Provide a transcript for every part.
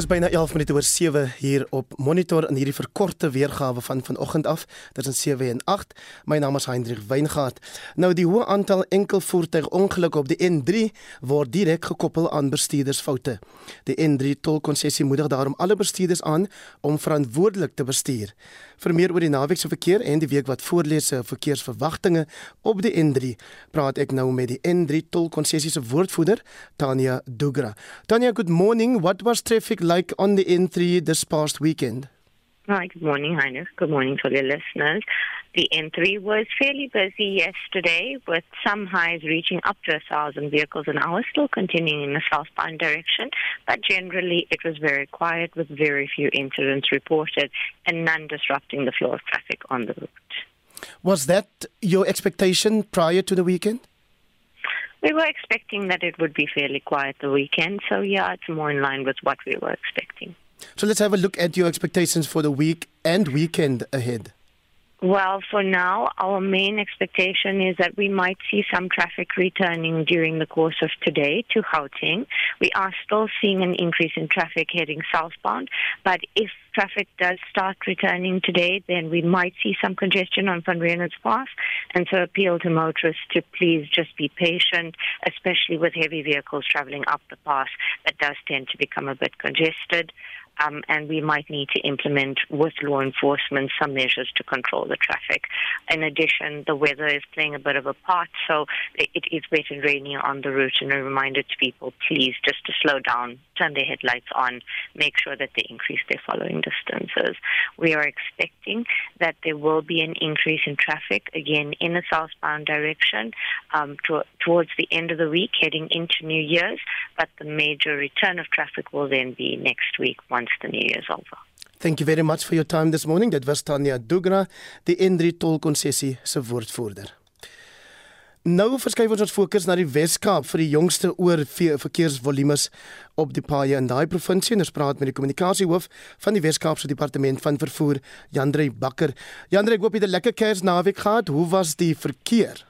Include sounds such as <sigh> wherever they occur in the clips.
Dis byna 11 minute oor 7 hier op Monitor in hierdie verkorte weergawe van vanoggend af. Is 7 en 8. My naam is Hendrik Weingart. Nou die hoë aantal enkelvoertuigongelukke op die N3 word direk gekoppel aan bestuurdersfoute. Die N3 tolkonssessie moedig daarom alle bestuurders aan om verantwoordelik te bestuur. Vir meer oor die naweekse verkeer en die week wat voorlê se verkeersverwagtinge op die N3, praat ek nou met die N3 tolkonssessie se woordvoerder, Tanya Dugra. Tanya, good morning. What was traffic like on the N3 this past weekend? Hi, good morning, Heinrich. Good morning to your listeners. The N3 was fairly busy yesterday with some highs reaching up to a thousand vehicles an hour, still continuing in the southbound direction. But generally, it was very quiet with very few incidents reported and none disrupting the flow of traffic on the route. Was that your expectation prior to the weekend? We were expecting that it would be fairly quiet the weekend, so yeah, it's more in line with what we were expecting. So let's have a look at your expectations for the week and weekend ahead. Well, for now, our main expectation is that we might see some traffic returning during the course of today to Gauteng. We are still seeing an increase in traffic heading southbound, but if traffic does start returning today, then we might see some congestion on Van Riener's Pass. And so appeal to motorists to please just be patient, especially with heavy vehicles traveling up the pass that does tend to become a bit congested. Um, and we might need to implement with law enforcement some measures to control the traffic. In addition, the weather is playing a bit of a part, so it, is wet and rainy on the route. And a reminder to people, please, just to slow down, turn their headlights on, make sure that they increase their following distances. We are expecting that there will be an increase in traffic again in the southbound direction um, to, towards the end of the week, heading into New Year's. But the major return of traffic will then be next week once the new year's over. Thank you very much for your time this morning. Dit was Tanya Dugra, die N3 tolkonssessie se woordvoerder. Nou verskuif ons ons fokus na die Wes-Kaap vir die jongste oor verkeersvolumes op die paaie in daai provinsie. Ons praat met die kommunikasiehoof van die Wes-Kaapse Departement van Vervoer, Jandrey Bakker. Jandrey, ek hoop jy het 'n lekker Kersnaweek gehad. Hoe was die verkeer?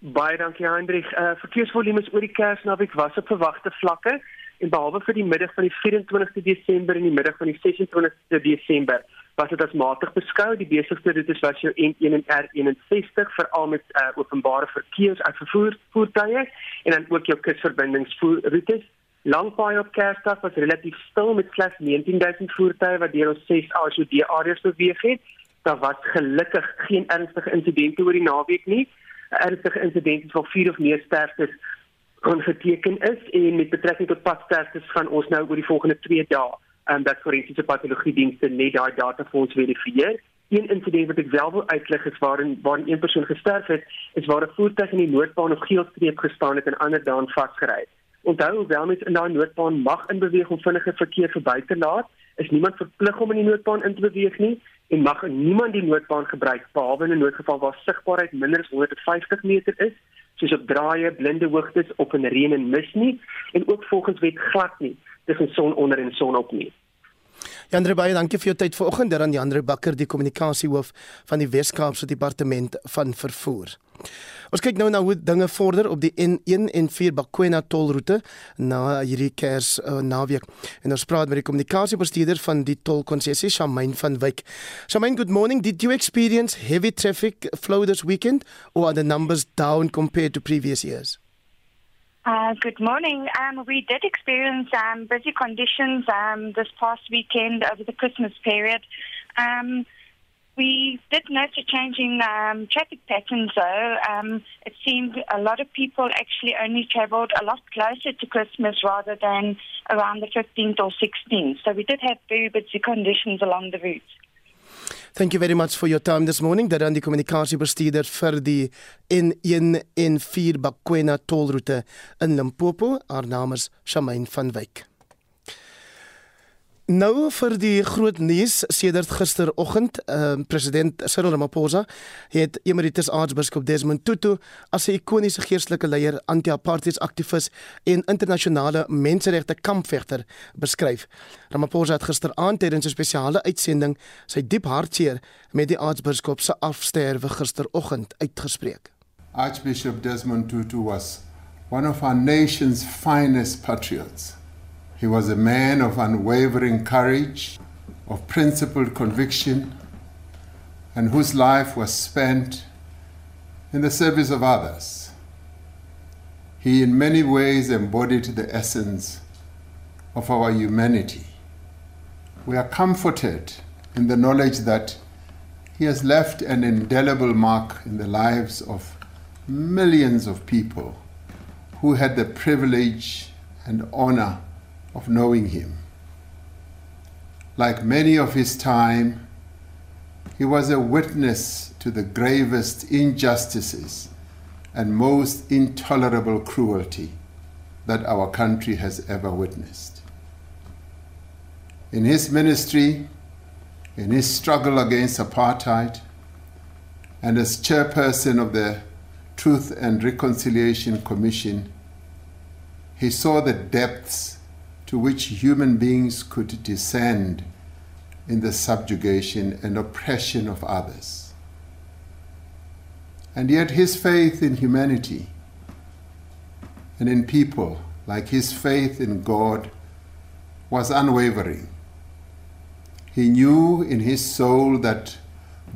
Baie dankie Hendrik. Uh, verkeersvolumes oor die Kersnaweek was op verwagte vlakke en behalwe vir die middag van die 24ste Desember en die middag van die 26ste Desember was dit as matig beskou. Die besigste roetes was jou N1 en R61 veral met uh, openbare verkeers en vervoer voertuie en dan ook jou kusverbindingsroetes. Langpaai op Kersdag was relatief stil met slegs 19000 voertuie wat deur ons 6 ASOD areas beweeg het. Daar was gelukkig geen ernstige insidente oor die naweek nie. Ernstige insidente van 4 of meer sterftes ongeteken is en met betrekking tot padsterftes gaan ons nou oor die volgende 2 dae en dat forensiese patologie dienste net daai data vir ons verifieer. Een insident wat ek wel wil uitlig is waarin waarin een persoon gesterf het, is waar 'n voertuig in die noodbaan of geelstreep gestaan het en ander daan vasgery. Onthou hoewel mens in daai noodbaan mag inbeweeg om vinnige verkeer verby te laat, is niemand verplig om in die noodbaan in te beweeg nie en mag niemand die noodbaan gebruik behalwe in 'n noodgeval waar sigbaarheid minder as 150 meter is soos op draaie, blinde hoogtes of in reën en mis nie en ook volgens wet glad nie tussen son onder en son op nie. Jandre baie dankie vir jou tyd vanoggend. Aan Jandre Bakker, die kommunikasiehoof van die Wes-Kaapse Departement van Vervoer. Ons kyk nou na hoe dinge vorder op die N1 en 4 Bakwena tolroete na hierdie Kers uh, naweek. En ons praat met die kommunikasiebestuurder van die tolkonssessie, Shamaine van Wyk. Shamaine, good morning. Did you experience heavy traffic flow this weekend or are the numbers down compared to previous years? Uh, good morning. Um, we did experience um, busy conditions um, this past weekend over the Christmas period. Um, we did note a change in um, traffic patterns, though. Um, it seemed a lot of people actually only travelled a lot closer to Christmas rather than around the 15th or 16th. So we did have very busy conditions along the route. Thank you very much for your time this morning. Dit aan die kommunikasiebestuurder vir die N1 en 4 Bakwena tolroete in Limpopo. Haar naam is Shamaine van Wyk. Nou vir die groot nuus sedert gisteroggend, uh, president Cyril Ramaphosa het emeritus aartsbiskop Desmond Tutu as 'n ikoniese geestelike leier, anti-apartheid aktivis en internasionale menseregte kampvegter beskryf. Ramaphosa het gisteraand tydens 'n spesiale uitsending sy diep hartseer met die aartsbiskop se afsterwe gisteroggend uitgespreek. Archbishop Desmond Tutu was one of our nation's finest patriots. He was a man of unwavering courage, of principled conviction, and whose life was spent in the service of others. He, in many ways, embodied the essence of our humanity. We are comforted in the knowledge that he has left an indelible mark in the lives of millions of people who had the privilege and honor of knowing him. Like many of his time, he was a witness to the gravest injustices and most intolerable cruelty that our country has ever witnessed. In his ministry, in his struggle against apartheid, and as chairperson of the Truth and Reconciliation Commission, he saw the depths to which human beings could descend in the subjugation and oppression of others. And yet, his faith in humanity and in people, like his faith in God, was unwavering. He knew in his soul that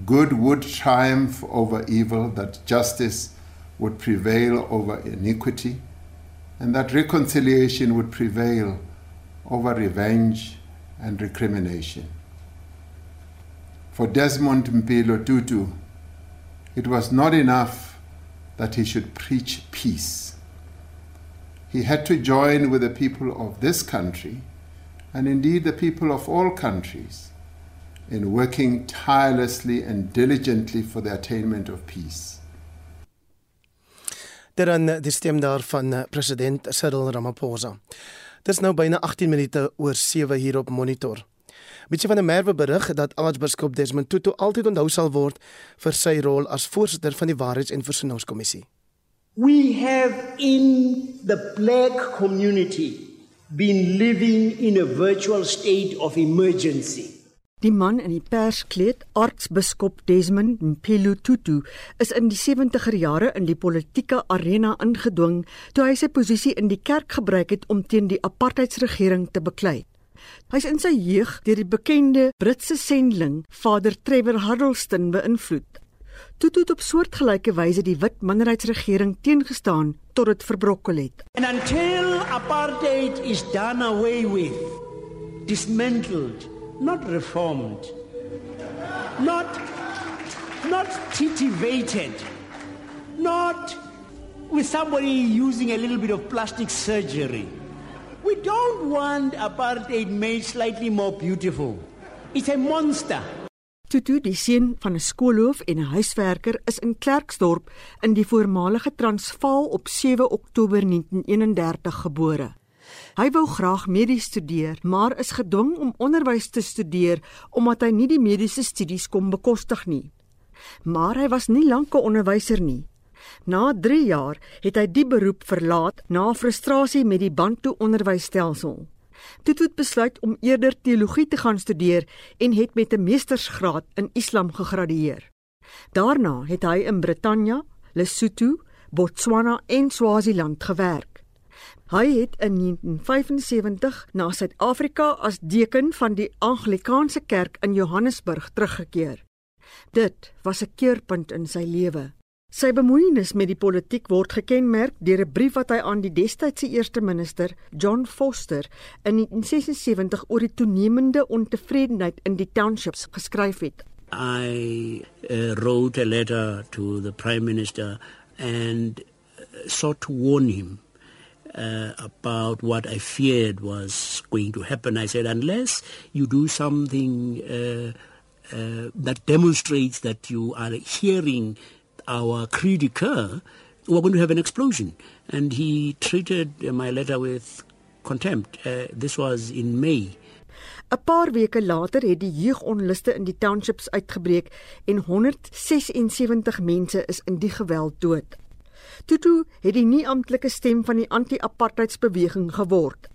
good would triumph over evil, that justice would prevail over iniquity, and that reconciliation would prevail over revenge and recrimination. For Desmond Mpilo Tutu, it was not enough that he should preach peace. He had to join with the people of this country, and indeed the people of all countries, in working tirelessly and diligently for the attainment of peace. Dan die stem daar van eh, president Cyril Ramaphosa. Dit is nou byna 18 minute oor 7 hier op monitor. Mitsi van der Merwe berig dat Aartsbiskop Desmond Tutu altyd onthou sal word vir sy rol as voorsitter van die Waarheids- en Versoeningskommissie. We have in the black community been living in a virtual state of emergency. Die man in die perskleed, aartsbiskop Desmond Mpilo Tutu, is in die 70er jare in die politieke arena ingedwing toe hy sy posisie in die kerk gebruik het om teen die apartheidsregering te beklei. Hy's in sy jeug deur die bekende Britse sendling Vader Trevor Huddleston beïnvloed. Tutu het op soortgelyke wyse die wit minderheidsregering teengestaan tot dit verbrokkel het. And until apartheid is done away with, dismantled, not reformed, not not titivated, not with somebody using a little bit of plastic surgery. We don't want apartheid made slightly more beautiful. It's a monster. Tutu, die seun van 'n skoolhoof en 'n huiswerker, is in Klerksdorp in die voormalige Transvaal op 7 Oktober 1931 gebore. Hy wou graag medies studeer, maar is gedwing om onderwys te studeer omdat hy nie die mediese studies kon bekostig nie. Maar hy was nie lank 'n onderwyser nie. Na 3 jaar het hy die beroep verlaat na frustrasie met die Bantu onderwysstelsel. Toe het besluit om eerder teologie te gaan studeer en het met 'n meestersgraad in Islam gegradueer. Daarna het hy in Brittanje, Lesotho, Botswana en Swaziland gewerk. Hy het in 1975 na Suid-Afrika as deken van die Anglikaanse Kerk in Johannesburg teruggekeer. Dit was 'n keerpunt in sy lewe. Sy bemoeienis met die politiek word gekenmerk deur 'n brief wat hy aan die destydse eerste minister, John Foster, in 1976 oor die toenemende ontevredenheid in die townships geskryf het. I uh, wrote a letter to the prime minister and uh, sought to warn him uh, about what I feared was going to happen. I said, unless you do something uh, uh, that demonstrates that you are hearing our cri de coeur, we're going to have an explosion. And he treated my letter with contempt. Uh, this was in May. 'n Paar weke later het die jeugonluste in die townships uitgebreek en 176 mense is in die geweld dood. Tutu het die nie amptelike stem van die anti-apartheidsbeweging geword.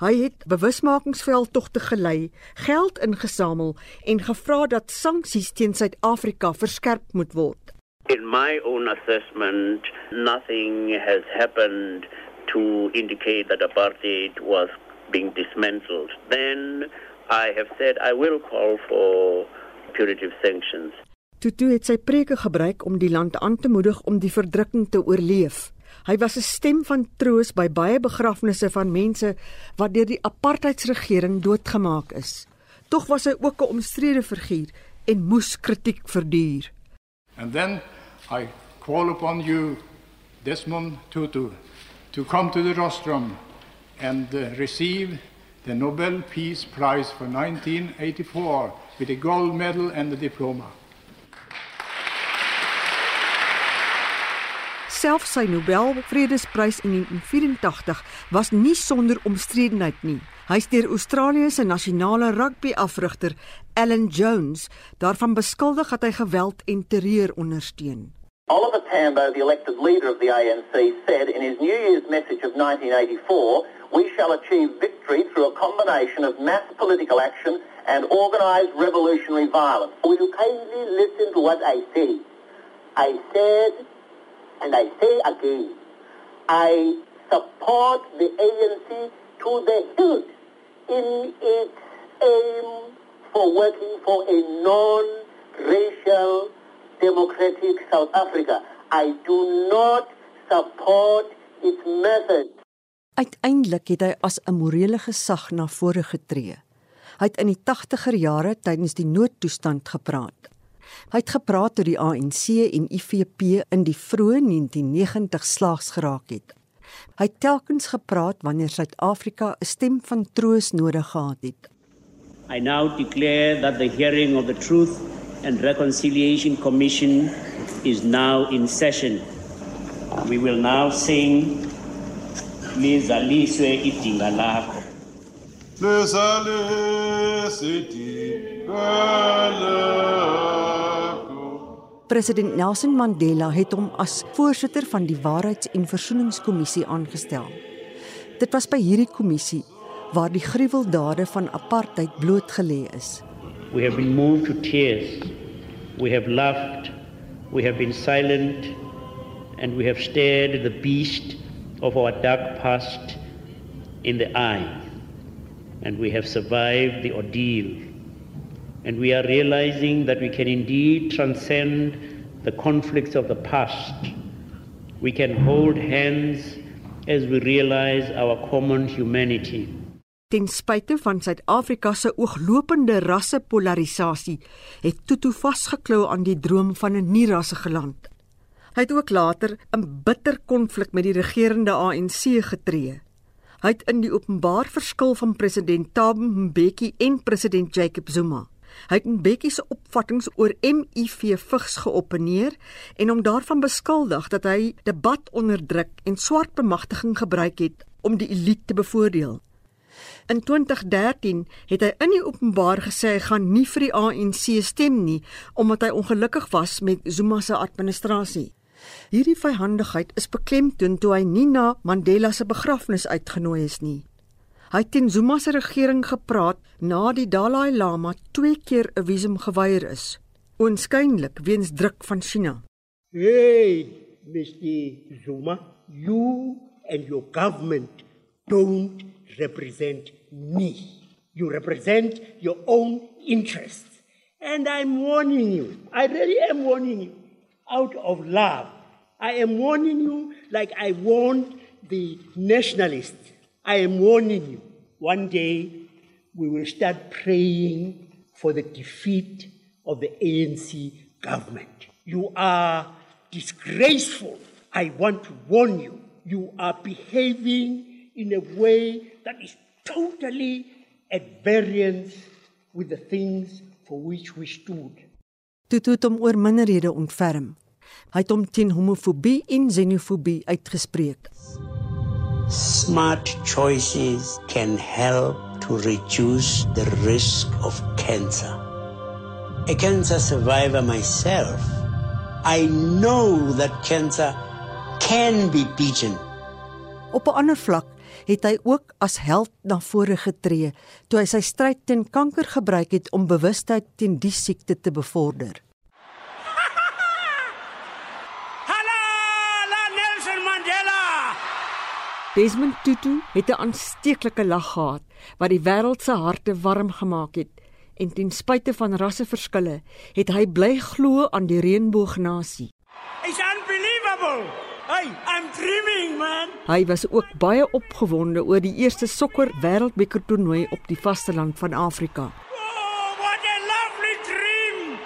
Hy het bewusmakingsveldtogte gelei, geld ingesamel en gevra dat sanksies teen Suid-Afrika verskerp moet word. In my own assessment, nothing has happened to indicate that apartheid was being dismantled, then I have said I will call for punitive sanctions. Tutu het sy preke gebruik om die land aan te moedig om die verdrukking te oorleef. Hy was 'n stem van troos by baie begrafnisse van mense wat deur die apartheidsregering doodgemaak is. Tog was hy ook 'n omstrede figuur en moes kritiek verduur. And then I call upon you Desmond Tutu to come to the rostrum and uh, receive the Nobel Peace Prize for 1984 with a gold medal and a diploma. Selfs sy Nobel Vredesprys in 1984 was nie sonder omstredenheid nie. Hy is deur Australië se nasionale rugby-afrigter, Alan Jones, daarvan beskuldig dat hy geweld en terreur ondersteun. Oliver Tambo, the elected leader of the ANC, said in his New Year's message of 1984, we shall achieve victory through a combination of mass political action and organised revolutionary violence. Will you kindly listen to what I say? I said, and I say again, I support the ANC to the hilt in its aim for working for a non-racial democratic South Africa. I do not support its methods. Uiteindelik het hy as 'n morele gesag na vore getree. Hy het in die 80er jare tydens die noodtoestand gepraat. Hy het gepraat oor die ANC en IFP in die vroeë 1990 slaags geraak het. Hy het telkens gepraat wanneer Suid-Afrika 'n stem van troos nodig gehad het. I now declare that the hearing of the Truth and Reconciliation Commission is now in session. We will now sing Lizaliswe idinga lakho. Lizaliswe idinga lakho. President Nelson Mandela het hom as voorsitter van die Waarheids- en Versoeningskommissie aangestel. Dit was by hierdie kommissie waar die gruweldade van apartheid blootgelê is. We have been moved to tears. We have laughed. We have been silent. And we have stared the beast of our dark past in the eye. And we have survived the ordeal. And we are realizing that we can indeed transcend the conflicts of the past. We can hold hands as we realize our common humanity. Ten spyte van Suid-Afrika se ooglopende rassepolarisasie, het Tutu vasgeklou aan die droom van 'n nie-rassige land. Hy het ook later 'n bitter konflik met die regerende ANC getree. Hy het in die openbaar verskil van president Thabo Mbeki en president Jacob Zuma. Hy het Mbeki se opvattinge oor MIV vigs geopeneer en hom daarvan beskuldig dat hy debat onderdruk en swart bemagtiging gebruik het om die elite te bevoordeel. In 2013 het hy in die openbaar gesê hy gaan nie vir die ANC stem nie omdat hy ongelukkig was met Zuma se administrasie. Hierdie vyhandigheid is beklemtoon toe hy nie na Mandela se begrafnis uitgenooi is nie. Hy het teen Zuma se regering gepraat na die Dalai Lama twee keer 'n visum geweier is, oënskynlik weens druk van China. Hey, Mr. Zuma, you and your government don't represent me. You represent your own interests. And I'm warning you. I really am warning you. Out of love. I am warning you like I warned the nationalists. I am warning you. One day we will start praying for the defeat of the ANC government. You are disgraceful. I want to warn you. You are behaving in a way that is totally at variance with the things for which we stood. Hy het hom teen homofobie en xenofobie uitgespreek. Smart choices can help to reduce the risk of cancer. A cancer survivor myself, I know that cancer can be beaten. Op 'n ander vlak het hy ook as held na vore getree toe hy sy stryd teen kanker gebruik het om bewustheid teen die siekte te bevorder. Desmond Tutu het 'n aansteeklike lag gehad wat die wêreld se harte warm gemaak het en ten spyte van rasseverskille het hy bly glo aan die reënboognasie. It's unbelievable. Hey, I'm dreaming, man. Hy was ook baie opgewonde oor die eerste sokker wêreldbeker toernooi op die vasteland van Afrika. Oh, what a lovely dream.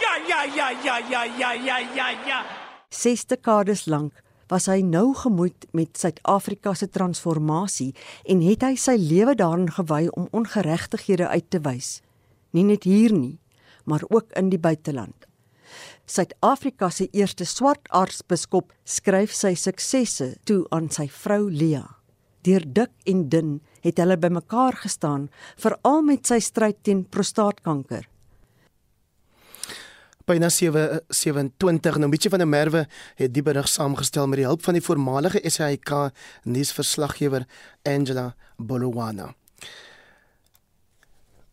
Ja, ja, ja, ja, ja, ja, ja, ja. ja. Ses dekades lank was hy nou gemoed met Suid-Afrika se transformasie en het hy sy lewe daarin gewy om ongeregtighede uit te wys. Nie net hier nie, maar ook in die buiteland. Suid-Afrika se eerste swart aartsbiskop skryf sy suksesse toe aan sy vrou Lea. Deur dik en dun het hulle bymekaar gestaan, veral met sy stryd teen prostaatkanker. Byna 727 nou bietjie van 'n merwe het die berig saamgestel met die hulp van die voormalige SAIK nuusverslaggewer Angela Bolowana.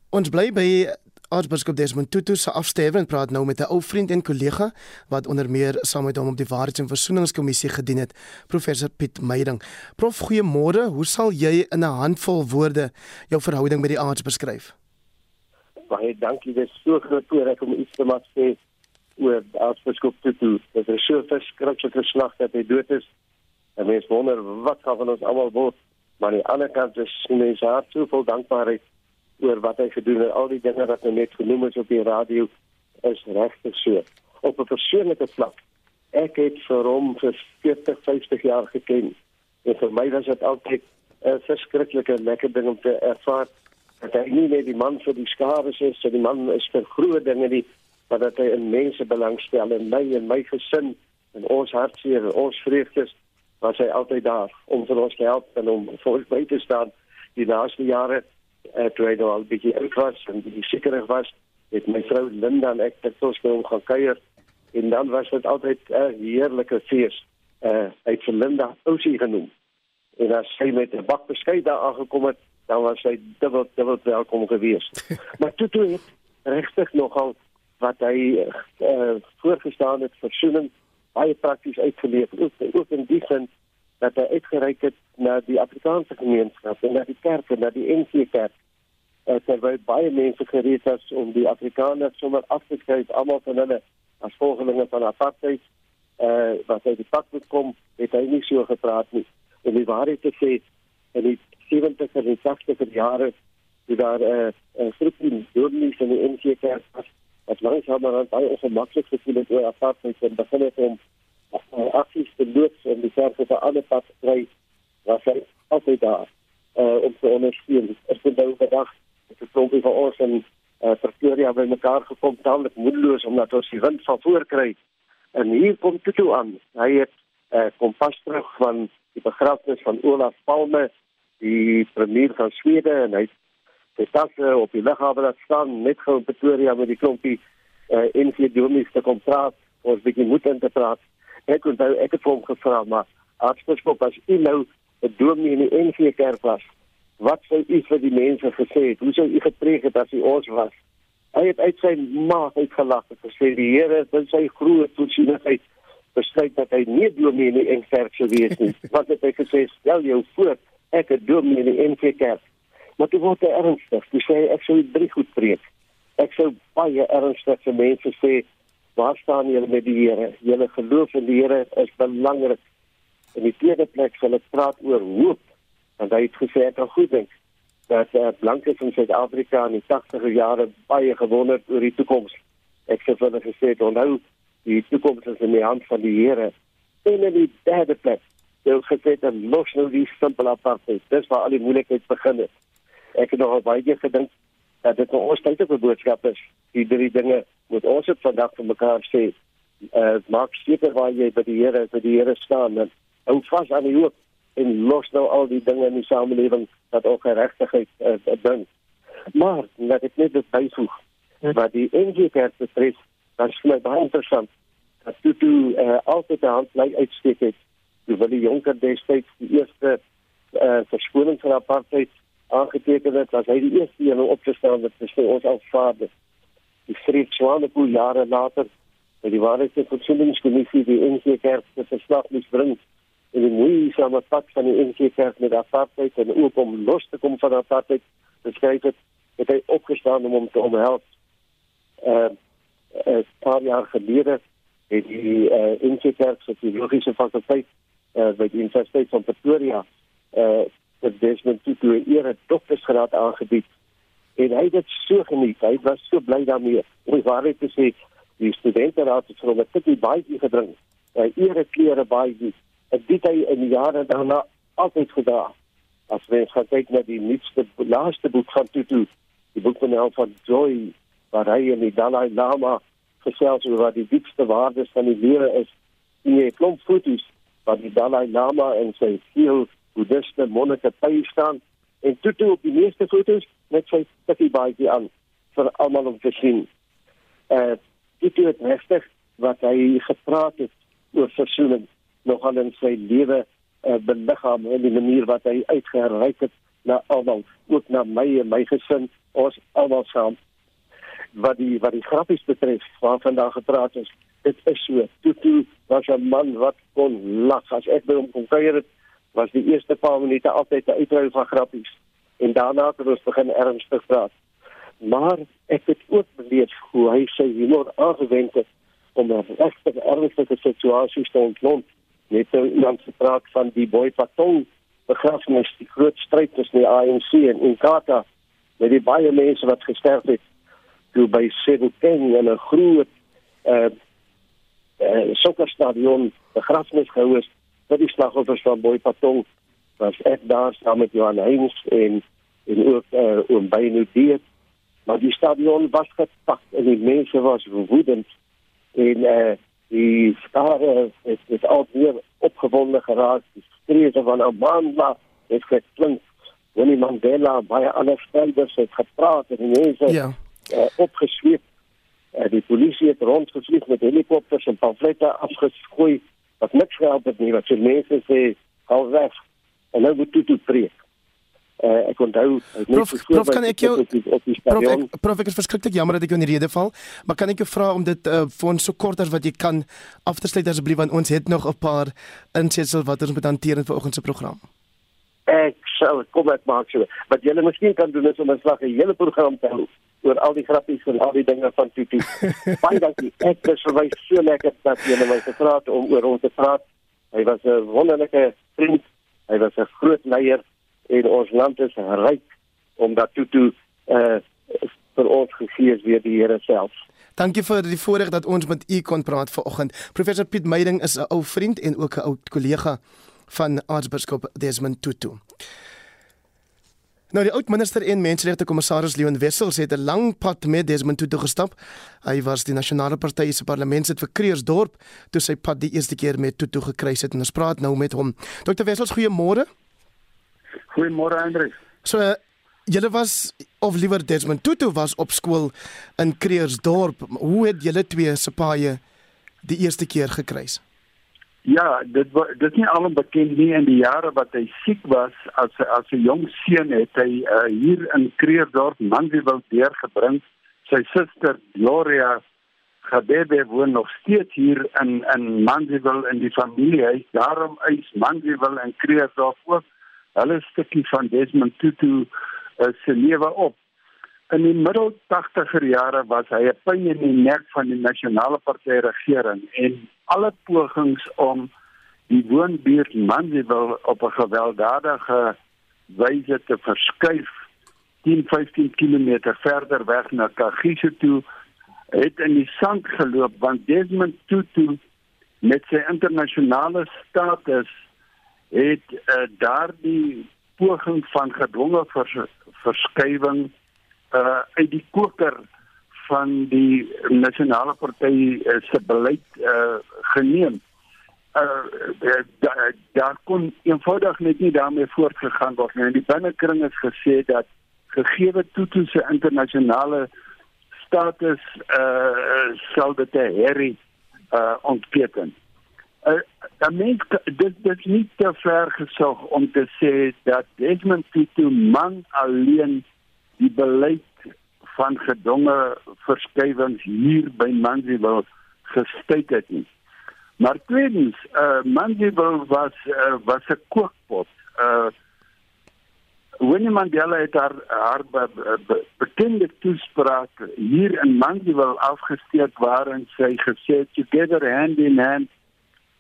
Ons bly by Aartsbiskop Desmond Tutu se afsterwe en praat nou met 'n ou vriend en kollega wat onder meer saam met hom op die Waarheids- en Versoeningskommissie gedien het, professor Piet Meiding. Prof, goeiemôre. Hoe sal jy in 'n handvol woorde jou verhouding met die aarts beskryf? Baie dankie. Dit is so groot voorreg om iets te mag sê oor Aartsbiskop Tutu. Dit is so verskriklik geslag dat hy dood is. En mens wonder wat gaan van ons almal word. Maar aan die ander kant is mense hart so vol dankbaarheid oor wat hy gedoen het. Al die dinge wat hy net genoem het op die radio is regtig so. Op 'n persoonlike vlak. Ek het vir hom vir 40, 50 jaar geken. En vir my was dit altyd 'n verskriklike lekker ding om te ervaar dat hy nie net die man vir die skare is, so die man is vir groot dinge nie, maar dat hy in mense belangstel en my en my gesin en ons hartseer en ons vreugdes was hy altyd daar om vir ons te help en om vir ons by te staan. Die laaste jare uh, toe hy nou al bietjie oud was en bietjie sekerig was het my vrou Linda en ek dit ons hom gaan kuier. En dan was dit altyd 'n uh, heerlike fees uh, hy het vir Linda Ousie genoem. En as sy met 'n bak beskuit daar aangekom het dan was hy dubbel dubbel welkom gewees. <laughs> maar toe toe het regtig nogal wat hy uh, voorgestaan het versoening baie prakties uitgeleef ook, ook in die sin dat hy uitgereik het na die Afrikaanse gemeenskap en na die kerke, na die NG Kerk. Uh, terwyl baie mense gereed was om die Afrikaners sommer af te skryf almal van hulle as volgelinge van apartheid uh, wat uit die pad moet kom, het hy nie so gepraat nie. En die waarheid te sê, en die 70 en 80 jare toe daar 'n uh, 'n groepie dominees in die NG Kerk was wat langsamerhand baie ongemaklik gevoel het oor apartheid en begin het om uh, aksies te loods en die kerk 'n ander pad te kry was hy altyd daar uh, om te ondersteun. Ek het nou vandag het 'n klompie van ons in uh, Pretoria by mekaar gekom, tamelik moedeloos omdat ons die wind van voor kry. En hier kom Tutu aan. Hy het uh, kom pas terug van die begrafnis van Olaf Palme die premier van Swede en hy sy tasse op die lughawe laat staan net gou in Pretoria met die klompie uh, eh, NV Domies te kom praat ons begin moet in te praat. Ek het nou ek het hom gevra maar aartsbiskop as u nou 'n dominee in die NV kerk was? Wat sou u vir die mense gesê het? Hoe sou u gepreek het as u ons was? Hy het uit sy maag uitgelag en gesê die Here het sy groot voorsienigheid besluit dat hy nie dominee in die NV kerk sou wees nie. <laughs> Wat het hy gesê stel jou voor ek het dominee in die NG Kerk. Maar toe word hy ernstig. Toe sê ek sou drie goed preek. Ek sou baie ernstig vir mense sê, waar staan julle met die Here? Julle geloof in die Here is belangrik. In die tweede plek sal ek praat oor hoop. Want hy het gesê ek kan goed dink dat uh, blankes in Suid-Afrika in die 80e jare baie gewonder oor die toekoms. Ek sê vir hulle gesê, onthou, die toekoms is in die hand van die Here. En in die derde plek jy gesê dat los nou die simpel apartheid. Dis waar al die moeilikheid begin het. Ek het nog baie keer gedink dat dit 'n onstuitige boodskap is. Die drie dinge moet ons op vandag vir mekaar sê. Uh maak seker waar jy by die Here, by die Here staan en hou vas aan die hoop en los nou al die dinge in die samelewing wat ook geregtigheid uh, bring. Maar net ek net byvoeg wat die NG Kerk betref, dan is my baie interessant dat dit uh, altyd 'n hand lei uitsteek het toe Willie Jonker destyds die eerste eh uh, verskoning van apartheid aangeteken het, was hy die eerste een om op te staan met sy ons aanvaarde. Die Fred Swanepoel jare later by die Waarheids- en Versoeningskommissie die NG Kerk se verslag moes bring, en die moeisame pad van die NG Kerk met apartheid en ook om los te kom van apartheid beskryf het, het hy opgestaan om hom te omhelp. Uh, 'n paar jaar gelede het die uh, NG Kerk se teologiese fakulteit uh, by die Universiteit van Pretoria uh het Desmond Tutu 'n ere doktorsgraad aangebied en hy het dit so geniet. Hy was so bly daarmee. Om die waarheid te sê, die studente raad het vir hom 'n tikkie baie gedrink. Hy ere klere baie. Dit het hy in die jare daarna altyd gedra. As mens gaan kyk na die nuutste laaste boek van Tutu, die boek van Elf van Joy, waar hy en die Dalai Lama gesels oor wat die diepste waardes van die lewe is. En jy klomp foto's van die Dalai Lama en sy veel boeddhiste monnike by staan en toe toe op die meeste foto's met sy stukkie baie aan vir almal om te sien. Eh uh, dit het regtig wat hy gepraat het oor versoening nogal in sy lewe uh, beliggaam en die manier wat hy uitgereik het na almal, ook na my en my gesin, ons almal saam. Wat die wat die grappies betref, waar vandag gepraat is, dit is so. Tutu was 'n man wat kon lag as ek by hom kom kuier het was die eerste paar minute altyd 'n uitruil van grappies en daarna het ons begin ernstig praat. Maar ek het ook beleef hoe hy sy humor aangewend het om 'n regte ernstige situasie te ontlont. Net so iemand se praat van die boy Patong begrafenis, die groot stryd tussen die ANC en Inkatha met die baie mense wat gesterf het toe by Sebokeng en 'n groot uh, uh sokkerstadion begrafenis gehou is vir die slagoffers van Boy Patong was ek daar saam met Johan Heinz en en ook uh, oom Beynou Deet. Maar die stadion was gepak en die mense was woedend en uh, die skare het het al weer opgewonde geraak. Die strese van Amanda het geklink. Winnie Mandela baie ander spelers het gepraat en die mense ja. uh, opgesweep uh, die polisie het rondgevlieg met helikopters en pamflette afgesgooi wat niks gehelp het nie wat se mense sê hou weg en nou moet toe preek. Uh, ek onthou prof, prof kan ek jou op die prof, ek, prof ek is verskriklik jammer dat ek jou in die rede val maar kan ek jou vra om dit uh, vir ons so kort as wat jy kan af te sluit asseblief want ons het nog 'n paar insetsels wat ons moet hanteer in vanoggend se program. Ek sal kom ek maak so wat julle miskien kan doen is om 'n slag 'n hele program te hou oor al die grappies en al die dinge van Tutu. <laughs> Baie dankie. Ek is verwys so lekker dat jy my gevra het om oor hom te praat. Hy was 'n wonderlike vriend. Hy was 'n groot leier en ons land is ryk omdat Tutu uh vir ons gegee is weer die Here self. Dankie vir die voorreg dat ons met u kon praat vanoggend. Professor Piet Meiding is 'n ou vriend en ook 'n ou kollega van Aartsbiskop Desmond Tutu. Nou die oud minister en menseregte kommissaris Leon Wessels het 'n lang pad met Desmond Tutu gestap. Hy was die nasionale party se parlementslid vir Kreersdorp toe sy pad die eerste keer met Tutu gekruis het en ons praat nou met hom. Dr Wessels, goeiemôre. Goeiemôre Hendrik. So uh, julle was of liewer Desmond Tutu was op skool in Kreersdorp. Hoe het julle twee se paaie die eerste keer gekruis? Ja, dit dit is nie alom bekend nie in die jare wat hy siek was as as 'n jong seun het hy uh, hier in Kreersdorp Mandriewil deurgebring. Sy suster Gloria Gadebe woon nog steeds hier in in Mandriewil in die familiehuis. Daarom is Mandriewil en Kreersdorp ook hulle stukkie van Desmond Tutu uh, se lewe op. In die middel 80er jare was hy 'n pyn in die nek van die nasionale party regering en alle pogings om die woonbuurt Mandeville op 'n gewelddadige wyse te verskuif 10-15 km verder weg na Kagiso toe het in die sand geloop want Desmond Tutu met sy internasionale status het uh, daardie poging van gedwonge vers verskuiwing uh uit die koker van die nasionale party uh, se beleid uh geneem. Uh, daar da kon eenvoudig net nie daarmee voortgegaan word nie. Die binnekring is gesê dat gegeewe Tutu se internasionale status uh sal dit herry uh ontketen. Uh, mens dit dit nie te ver gesog om te sê dat Desmond Tutu man alleen die beleid van gedonge verskuiwings hier by Mandeville gestuit het nie. Maar tweedens, uh Mandeville was uh, was 'n kookpot. Uh Winnie Mandela het haar haar be, be, bekende toespraak hier in Mandeville afgesteek waarin sy gesê het together hand in hand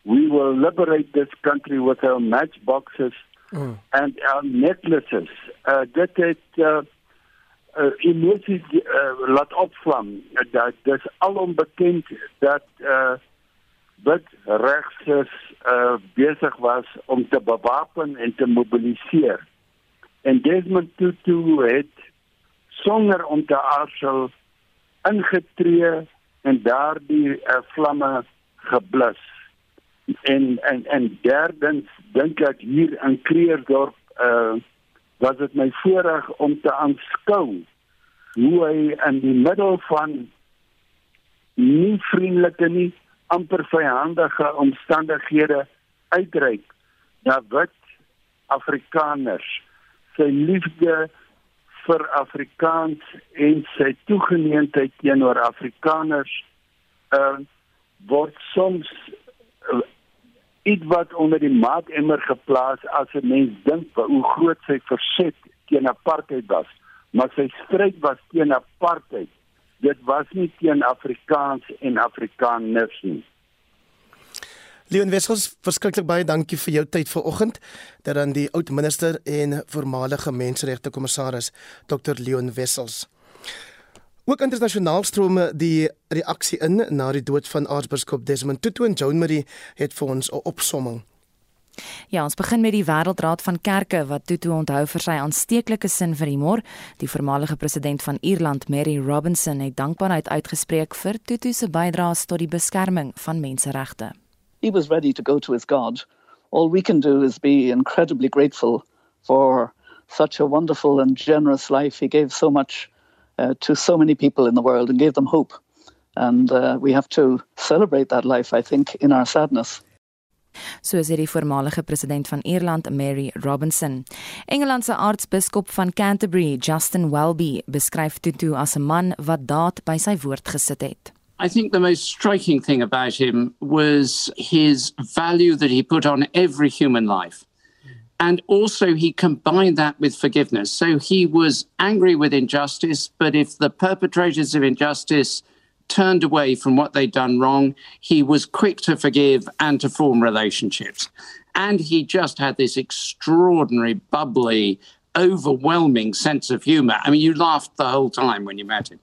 we will liberate this country with our matchboxes mm. and our necklaces. Uh dit het uh uh, emoties uh, laat opvlam dat dis alom bekend dat uh wat regs uh besig was om te bewapen en te mobiliseer. En Desmond Tutu het sonder om te aarsel ingetree en daardie uh, vlamme geblus. En en en derdens dink ek hier in Kreersdorp uh was dit my voorreg om te aanskou hoe hy in die middel van nie vriendelike nie amper vyandige omstandighede uitreik na wit Afrikaners sy liefde vir Afrikaans en sy toegeneentheid teenoor Afrikaners uh, word soms uh, iets wat onder die maatemmer geplaas as 'n mens dink hoe groot sy verset teen apartheid was maar sy stryd was teen apartheid dit was nie teen Afrikaans en Afrikaners nie Leon Wessels, verskriklik baie dankie vir jou tyd vanoggend. Dat dan die oud minister en voormalige menseregte kommissaris Dr Leon Wessels. Ook internasionaal strome die reaksie in na die dood van aartsbiskop Desmond Tutu en Joan Marie het vir ons 'n opsomming. Ja, ons begin met die Wêreldraad van Kerke wat Tutu onthou vir sy aansteeklike sin vir humor. Die voormalige president van Ierland, Mary Robinson, het dankbaarheid uitgespreek vir Tutu se bydraes tot die beskerming van menseregte. He was ready to go to his God. All we can do is be incredibly grateful for such a wonderful and generous life. He gave so much uh, to so many people in the world and gave them hope. And uh, we have to celebrate that life, I think, in our sadness. So sê die voormalige president van Ierland, Mary Robinson. Engeland se aartsbiskop van Canterbury, Justin Welby, beskryf Tutu as 'n man wat daad by sy woord gesit het. I think the most striking thing about him was his value that he put on every human life. And also, he combined that with forgiveness. So he was angry with injustice, but if the perpetrators of injustice turned away from what they'd done wrong, he was quick to forgive and to form relationships. And he just had this extraordinary, bubbly, overwhelming sense of humor. I mean, you laughed the whole time when you met him.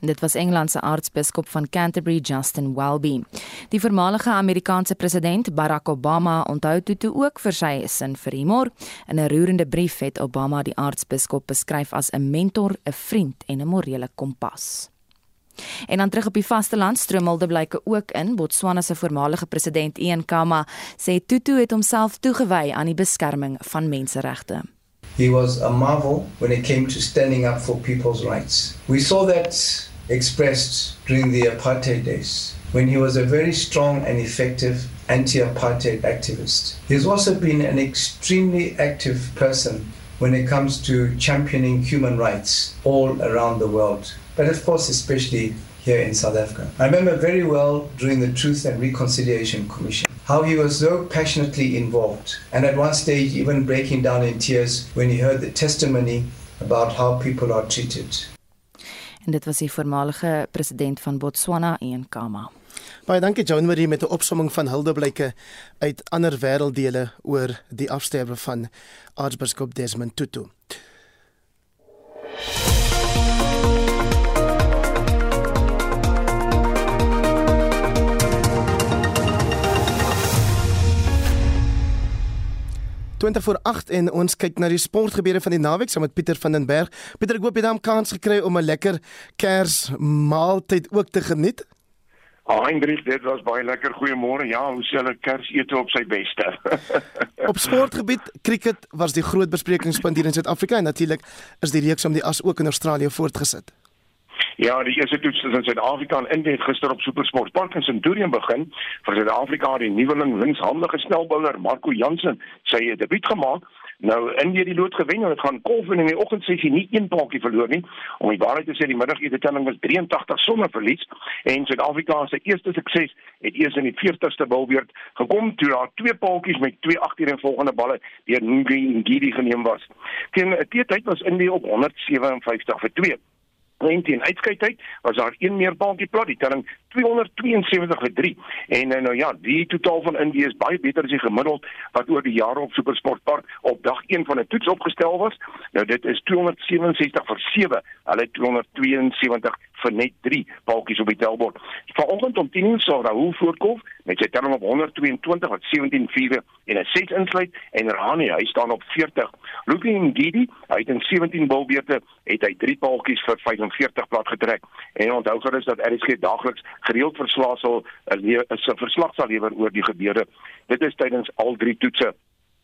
Dit was Engeland se aartsbiskop van Canterbury Justin Welby. Die voormalige Amerikaanse president Barack Obama onthou Tutu ook vir sy sin vir humor. In 'n roerende brief het Obama die aartsbiskop beskryf as 'n mentor, 'n vriend en 'n morele kompas. En dan terug op die vasteland stroomelde blyke ook in Botswana se voormalige president Ian Khama sê Tutu het homself toegewy aan die beskerming van menseregte. He was a marvel when it came to standing up for people's rights. We saw that expressed during the apartheid days when he was a very strong and effective anti apartheid activist. He's also been an extremely active person when it comes to championing human rights all around the world, but of course, especially here in South Africa. I remember very well during the Truth and Reconciliation Commission how he was so passionately involved, and at one stage, even breaking down in tears when he heard the testimony about how people are treated. En dit was die voormalige president van Botswana, Ian Khama. Baie dankie Joan Marie met 'n opsomming van huldeblyke uit ander wêrelddele oor die afsterwe van aartsbiskop Desmond Tutu. 20 voor 8 en ons kyk na die sportgebeure van die naweek saam met Pieter van den Berg. Pieter, ek hoop jy het 'n kans gekry om 'n lekker Kersmaaltyd ook te geniet. Ah, Hendrik, dit was baie lekker. Goeiemôre. Ja, hoe sê hulle Kersete op sy beste? <laughs> op sportgebied, cricket was die groot besprekingspunt hier in Suid-Afrika en natuurlik is die reeks om die as ook in Australië voortgesit. Ja, die eerste toets in Suid-Afrika en Indië het gister op Supersport Park in Centurion begin. Vir Suid-Afrika het die nuweling linkshandige snelbouler Marco Jansen sy debuut gemaak Nou Indië die lood gewen en dit gaan kolf in die oggendsessie nie een paaltjie verloor nie. Om die waarheid te sê, die middagete telling was 83 sonder verlies en Suid-Afrika se eerste sukses het eers in die 40ste bilbeurt gekom toe daar twee paaltjies met twee agtereenvolgende balle deur Ngidi geneem was. Teen 'n teetyd was Indië op 157 vir 2. En teen uitskeidtyd was daar een meer paadjie plat, die telling 272 vir 3. En nou ja, die totaal van Indië is baie beter as die gemiddeld wat oor die jare op Supersportpark op dag 1 van 'n toets opgestel was. Nou dit is 267 vir 7. Hulle 272 vir net 3 paadjies op die tellbord. Vanoggend om 10:00 sal Rahul voorkom met sy telling op 122 wat 17 vierde en 'n 6 insluit en Rani hy staan op 40. Luki Ngidi, hy het in 17 bilbeerte het hy 3 paadjies vir 45 plat getrek. En onthou gerus dat RSG daagliks gereeld verslae sal 'n verslag sal lewer oor die gebeure. Dit is tydens al drie toetse.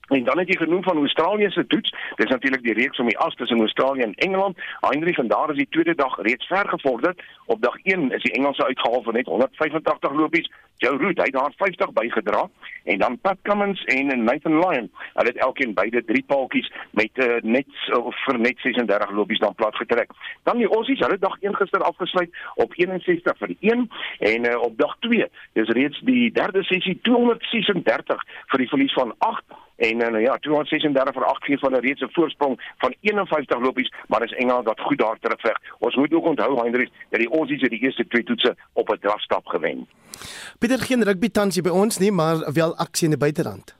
En dan het jy genoem van Australië se toets. Dis natuurlik die reeks om die as tussen Australië en Engeland. Heinrich van daar is die tweede dag reeds ver gevorder. Op dag 1 is die Engelse uitgehaal van net 185 lopies. Joe Root, hy het daar 50 bygedra en dan Pat Cummins en Nathan Lyon. Hulle het elkeen beide drie paaltjies met uh, net of vir net 36 lopies dan plat getrek. Dan die Aussies, hulle dag 1 gister afgesluit op 61 vir 1 en uh, op dag 2 is reeds die derde sessie 236 vir die verlies van 8 en uh, ja 236 vir 8 gee van 'n reeds 'n voorsprong van 51 lopies maar is Engeland wat goed daar terugveg. Ons moet ook onthou Heinrich dat die Aussies het die eerste twee toetse op 'n drafstap gewen. Pieter geen rugby tans hier by ons nie, maar wel aksie in die buiteland.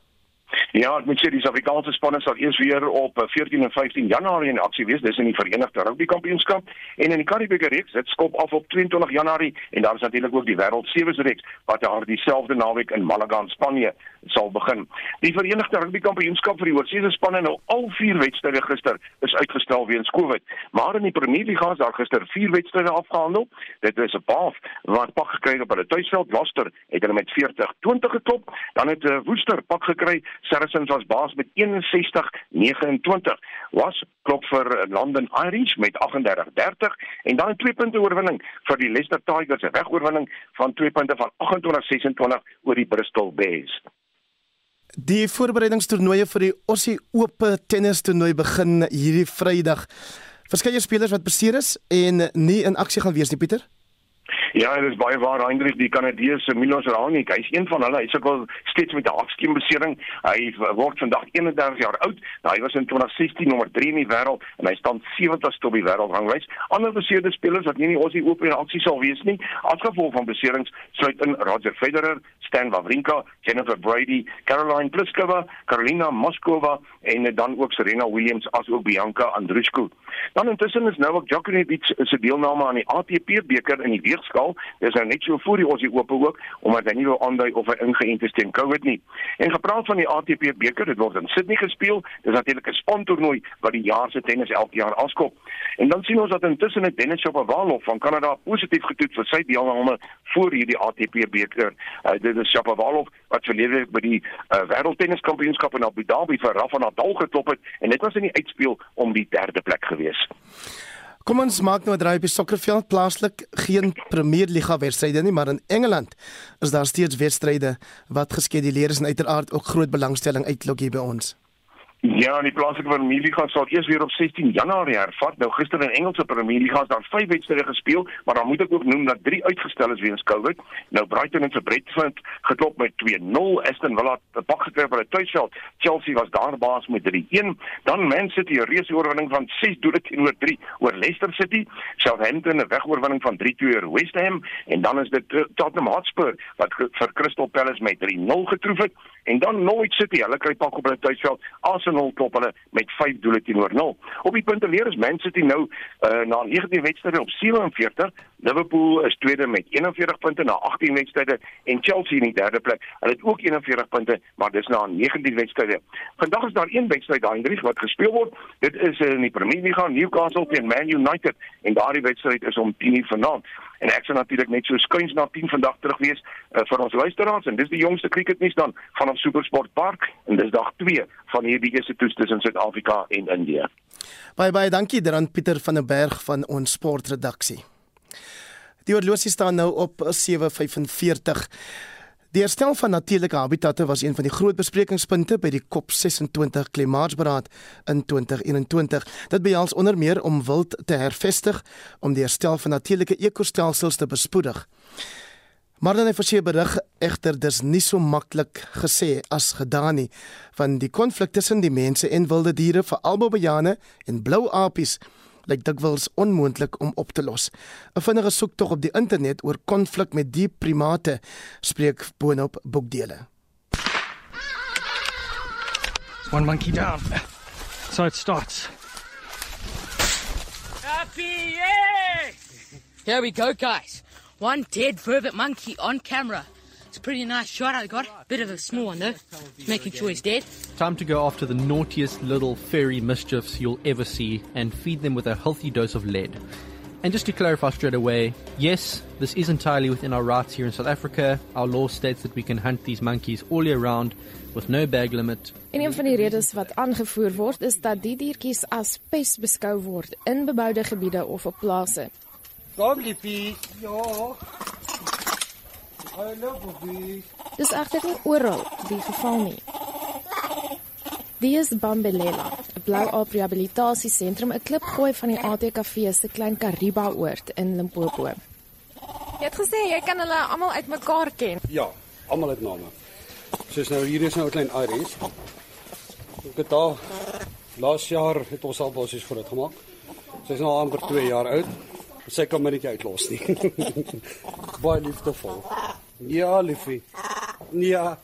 Ja, ek moet sê die Suid-Afrikaanse spanne sal eers weer op 14 eh, en 15 Januarie in aksie wees. Dis in die Verenigde Rugby Kampioenskap en in die Karibiese reeks. Dit skop af op 22 Januarie en daar is natuurlik ook die Wêreld Sewe reeks wat daar dieselfde naweek in Malaga in Spanje sal begin. Die Verenigde Rugby Kampioenskap vir die oorseese spanne nou al vier wedstryde gister is uitgestel weens Covid. Maar in die Premier League is daar gister vier wedstryde afgehandel. Dit is 'n paar wat pak gekry op hulle tuisveld. Laster het hulle met 40-20 geklop. Dan het uh, Woester pak gekry. Saracens was baas met 61-29. Was klop vir London Irish met 38-30 en dan 'n 2 punte oorwinning vir die Leicester Tigers, 'n regoorwinning van 2 punte van 28-26 oor die Bristol Bears. Die voorbereidingstoernooie vir die Aussie Ope tennis toernooi begin hierdie Vrydag. Verskeie spelers wat beseer is en nie in aksie gaan wees nie, Pieter. Ja, dit is baie waar Hendrik die Kanadese Milos Raonic. Hy's een van hulle. Hy sukkel steeds met 'n hakskeen besering. Hy word vandag 31 jaar oud. Nou, hy was in 2016 nommer 3 in die wêreld en hy staan 70ste op die wêreldranglys. Ander beseerde spelers wat nie in Aussie Open in aksie sal wees nie, as gevolg van beserings, sluit in Roger Federer, Stan Wawrinka, Jennifer Brady, Caroline Pliskova, Karolina Moskova en dan ook Serena Williams as ook Bianca Andreescu. Dan intussen is Novak Djokovic se deelname aan die ATP beker in die weegskaal. Dis nou net so voor die Aussie Ope ook omdat hy nie wil aandui of hy ingeënt is teen COVID nie. En gepraat van die ATP beker, dit word in Sydney gespeel. Dis natuurlik 'n spontoernooi wat die jaar se tennis elke jaar aanskop. En dan sien ons dat intussen 'n Dennis Shapovalov van Kanada positief getoets vir sy deelname voor hierdie ATP beker. Uh, dit is Shapovalov wat verlede week by die uh, wêreldtenniskampioenskap in Abu Dhabi vir Rafa Nadal geklop het en dit was in die uitspeel om die derde plek gewees. Kom ons maak nou 'n draai op die sokkerveld plaaslik geen Premier Liga wedstryde nie, maar in Engeland is daar steeds wedstryde wat geskeduleer is en uiteraard ook groot belangstelling uitlok hier by ons. Ja, die plaaslike Premier Liga sal eers weer op 16 Januarie hervat. Nou gister in Engelse Premier Liga is daar 5 wedstryde gespeel, maar dan moet ek ook noem dat 3 uitgestel is weens COVID. Nou Brighton het vir Brentford geklop met 2-0. Aston Villa het pak gekry op hulle tuisveld. Chelsea was daar baas met 3-1. Dan Man City 'n reuse oorwinning van 6 doele teenoor 3 oor Leicester City. Southampton 'n wegoorwinning van 3-2 oor West Ham en dan is dit Tottenham Hotspur wat vir Crystal Palace met 3-0 getroof het. En dan Norwich City, hulle kry pak op hulle tuisveld. Arsenal klop hulle met 5 doele teenoor 0. Op die punte leer is Man City nou uh, na 19 wedstryde op 47. Liverpool is tweede met 41 punte na 18 wedstryde en Chelsea in die derde plek. Hulle het ook 41 punte, maar dis na 19 wedstryde. Vandag is daar een wedstryd daai in Dries wat gespeel word. Dit is in die Premier League, Newcastle teen Man United en daardie wedstryd is om 10:00 vanaand en ek sal natuurlik net so skuins na 10 vandag terug wees uh, vir ons luisteraars en dis die jongste cricketnuus dan van ons Supersport Park en dis dag 2 van hierdie eerste toets tussen Suid-Afrika en Indië. Bye bye, dankie dan Pieter van der Berg van ons sportredaksie. Die horlosie staan nou op 7:45. Die herstel van natuurlike habitatte was een van die groot besprekingspunte by die COP26 klimaatsberaad in 2021. Dit behels onder meer om wild te hervestig om die herstel van natuurlike ekostelsels te bespoedig. Maar dan het verseë berig egter dis nie so maklik gesê as gedaan nie, want die konflik tussen die mense en wilde diere, veral bobajane en blou apies, lyk dikwels onmoontlik om op te los. 'n Vinnige soektog op die internet oor konflik met die primate spreek boonop boekdele. One monkey down. So it starts. Happy, yeah! Here we go, guys. One dead vervet monkey on camera. It's a pretty nice shot I got. Bit of a small one though. Making sure he's dead. Time to go after the naughtiest little fairy mischiefs you'll ever see and feed them with a healthy dose of lead. And just to clarify straight away, yes, this is entirely within our rights here in South Africa. Our law states that we can hunt these monkeys all year round with no bag limit. En een van die redes wat aangevoer word is dat die diertjies as pes beskou word in beboude gebiede of op plase. Kom liefie. Ja. Hallo Bobby. Dis egter nie oral die geval nie. Die is Bambelela, 'n blou aap rehabilitasiesentrum, 'n klipgooi van die ATKV se klein Kariba oord in Limpopo. Jy het gesê jy kan hulle almal uitmekaar ken. Ja, almal het name. Soos nou hier is nou 'n klein Iris. Ek het daar laas jaar het ons al basies vir dit gemaak. Sy is nou amper 2 jaar oud. Sy kan my net uitlos nie. <laughs> Baie liefdevol. Ja, liefie. Ja.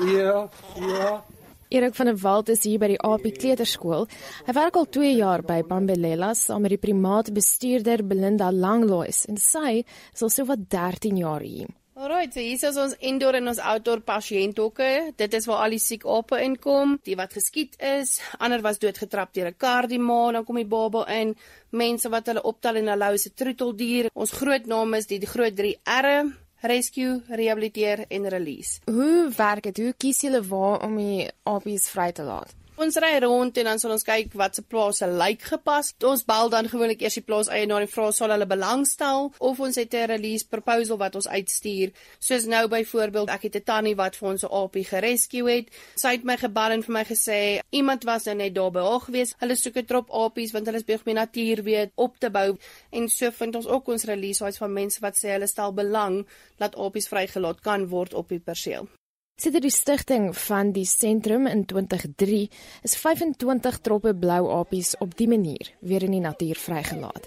Ja. Ja. Erik van der Walt is hier by die AP Kleuterskool. Hy werk al 2 jaar by Bambelela saam met die primaatbestuurder Belinda Langlois en sy is al sowat 13 jaar hier. Alright, so hier is ons indoor en ons outdoor pasiënthokke. Dit is waar al die siek ape inkom, die wat geskiet is, ander was doodgetrap deur 'n kar die ma, dan kom die baba in, mense wat hulle optel en hulle hou se troeteldier. Ons groot naam is die, die groot 3 R'e, rescue, rehabiliteer en release. Hoe werk dit? Hoe kies julle waar om die apies vry te laat? Ons ry rond en dan sal ons kyk wat se plase lyk gepas. Ons bel dan gewoonlik eers die plaas eienaar en vra sal hulle belangstel of ons het 'n release proposal wat ons uitstuur. Soos nou byvoorbeeld, ek het 'n tannie wat vir ons 'n aapie gerescue het. Sy het my gebel en vir my gesê iemand was nou net daar by haar gewees. Hulle soek 'n trop apies want hulle is besig met natuur weet op te bou en so vind ons ook ons release sites van mense wat sê hulle stel belang dat apies vrygelaat kan word op die perseel. Sedert die stigting van die sentrum in 2003 is 25 troppe blou apies op die manier weer in die natuur vrygelaat.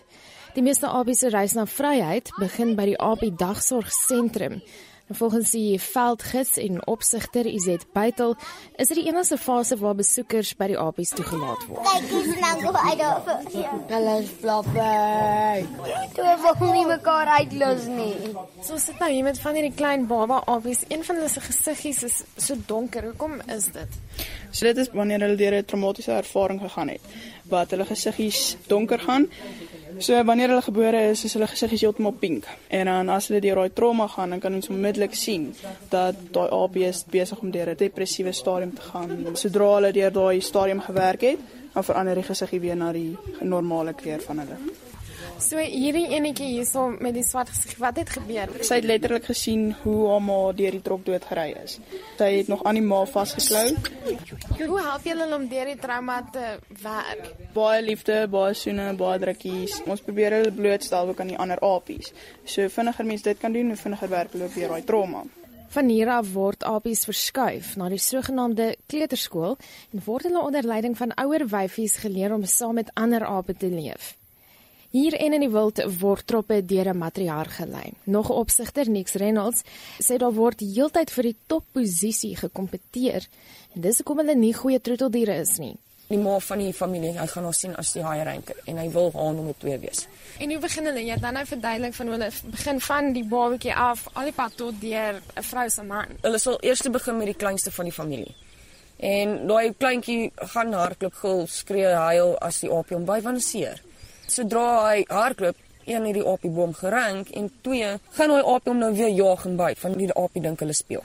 Die meeste apies se reis na vryheid begin by die Apie Dagsorgsentrum. En volgens die veldgids en opsigter Izet Bytel is dit die enigste fase waar besoekers by die apies toegelaat word. Kyk, dis nou gou uit daar. Hulle is floppy. Toe wil nie mekaar uitlos nie. So sit nou hier met van hierdie klein baba apies. Een van hulle se gesiggies is so donker. Hoekom is dit? So dit is wanneer hulle deur 'n traumatiese ervaring gegaan het, wat hulle gesiggies donker gaan. So wanneer hulle gebore is, is hulle gesiggies heeltemal pink. En dan as hulle deur daai trauma gaan, dan kan ons onmiddellik sien dat daai AB is besig om deur 'n depressiewe stadium te gaan. Sodra hulle deur daai stadium gewerk het, dan verander die gesiggie weer na die normale kleur van hulle. So hierdie enetjie hierso met die swart gesig, wat het gebeur? Sy het letterlik gesien hoe haar ma deur die trok dood gery is. Sy het nog aan die ma vasgeklou. Hoe help julle hulle om deur die trauma te werk? Baie liefde, baie soene, baie drukkies. Ons probeer hulle blootstel ook aan die ander apies. So vinniger mense dit kan doen, hoe vinniger werk hulle weer daai trauma. Van hier af word apies verskuif na die sogenaamde kleuterskool en word hulle onder leiding van ouer wyfies geleer om saam met ander ape te leef. Hier en in die wild word troppe deur 'n matriarg gelei. Nog 'n opsigter, Nix Reynolds, sê daar word heeltyd vir die topposisie gekompeteer en dis hoekom hulle nie goeie troeteldiere is nie. Die ma van die familie, hy gaan haar sien as die haai ranker en hy wil haar nommer 2 wees. En hoe begin hulle? Jy het dan nou verduidelik van hulle begin van die babatjie af, al die pad tot deur 'n vrou se man. Hulle sal eers begin met die kleinste van die familie. En daai kleintjie gaan hardloop, gil, skree, huil as die aapie hom baie wanneer Sodra hy hardloop, een het die aapie boom gerank en twee gaan hy aapie hom nou weer jaag en byt van die aapie dink hulle speel.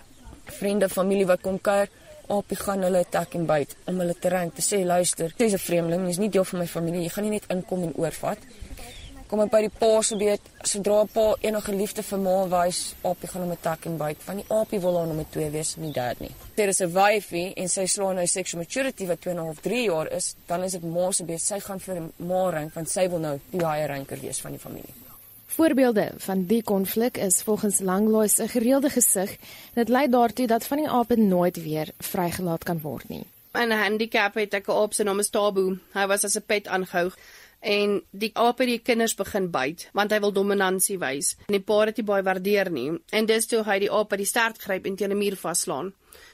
Vriende, familie wat kom kuier, aapie gaan hulle attack en byt om hulle te rank te sê luister, jy's 'n vreemdeling, jy's nie deel van my familie, jy gaan nie net inkom en oorvat. Kom hy by die pa se beet, sodra pa enige liefde vir ma wys, aapie gaan hom attack en byt, want die aapie wil haar nommer 2 wees, nie dad nie. Daar is 'n wyfie en sy slaan nou sexual maturity wat 2 en 'n half 3 jaar is, dan is dit ma se beet. Sy gaan vir ma rank want sy wil nou die baie ranker wees van die familie. Voorbeelde van die konflik is volgens Langlois 'n gereelde gesig dit lei daartoe dat van die ape nooit weer vrygelaat kan word nie. In 'n handicap het ek 'n aap se naam is Tabu. Hy was as 'n pet aangehou en die aap het die kinders begin byt want hy wil dominansie wys. En die pa het dit baie waardeer nie en dis toe hy die aap by die stert gryp en teen 'n muur vaslaan.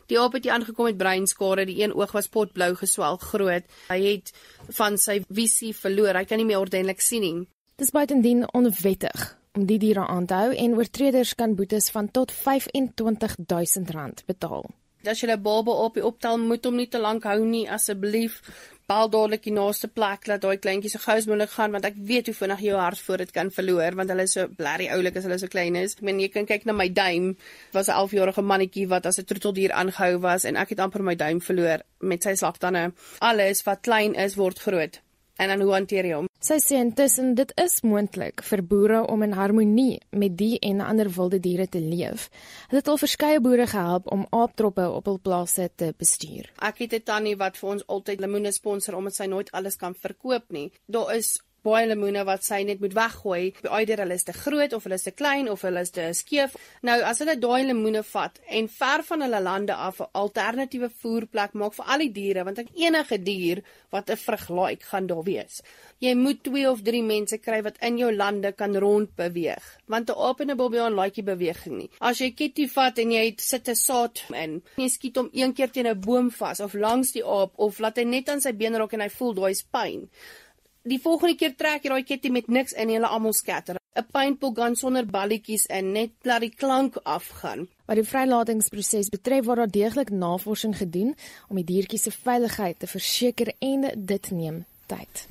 Die aap het hier aangekom met breinskade, die een oog was potblou geswel groot. Hy het van sy visie verloor. Hy kan nie meer ordentlik sien nie. Dis buitendien onwettig om die diere aan te hou en oortreders kan boetes van tot R25000 betaal. As jy 'n baba op die optel moet hom nie te lank hou nie asseblief. Bel dadelik die naaste plek dat daai kleintjie so gou as moontlik gaan want ek weet hoe vinnig jou hart voor dit kan verloor want hulle is so blerry oulik as hulle so klein is. Ek meen jy kan kyk na my duim. Was 'n 11-jarige mannetjie wat as 'n troeteldier aangehou was en ek het amper my duim verloor met sy slagtande. Alles wat klein is word groot. En dan hoe hanteer jy hom? Sy sê intussen dit is moontlik vir boere om in harmonie met die en ander wilde diere te leef. Dit het al verskeie boere gehelp om aaptroppe op hul plase te bestuur. Ek het 'n tannie wat vir ons altyd lemoene sponsor omdat sy nooit alles kan verkoop nie. Daar is baie lemoene wat sy net moet weggooi. Eider hulle is te groot of hulle is te klein of hulle is te skeef. Nou as hulle daai lemoene vat en ver van hulle lande af 'n alternatiewe voerplek maak vir al die diere want enige dier wat 'n vrug like gaan daar wees. Jy moet 2 of 3 mense kry wat in jou lande kan rondbeweeg want 'n aap en 'n bobbejaan nie beweging nie. As jy kitty vat en jy sit 'n saad in, jy skiet hom een keer teen 'n boom vas of langs die aap of laat hy net aan sy been raak en hy voel daai pyn die volgende keer trek jy daai ketting met niks in en hulle almal skatter. 'n Paintball gun sonder balletjies in, net laat die klank afgaan. Wat die vrylatingsproses betref, word daar deeglik navorsing gedoen om die diertjies se veiligheid te verseker en dit neem tyd.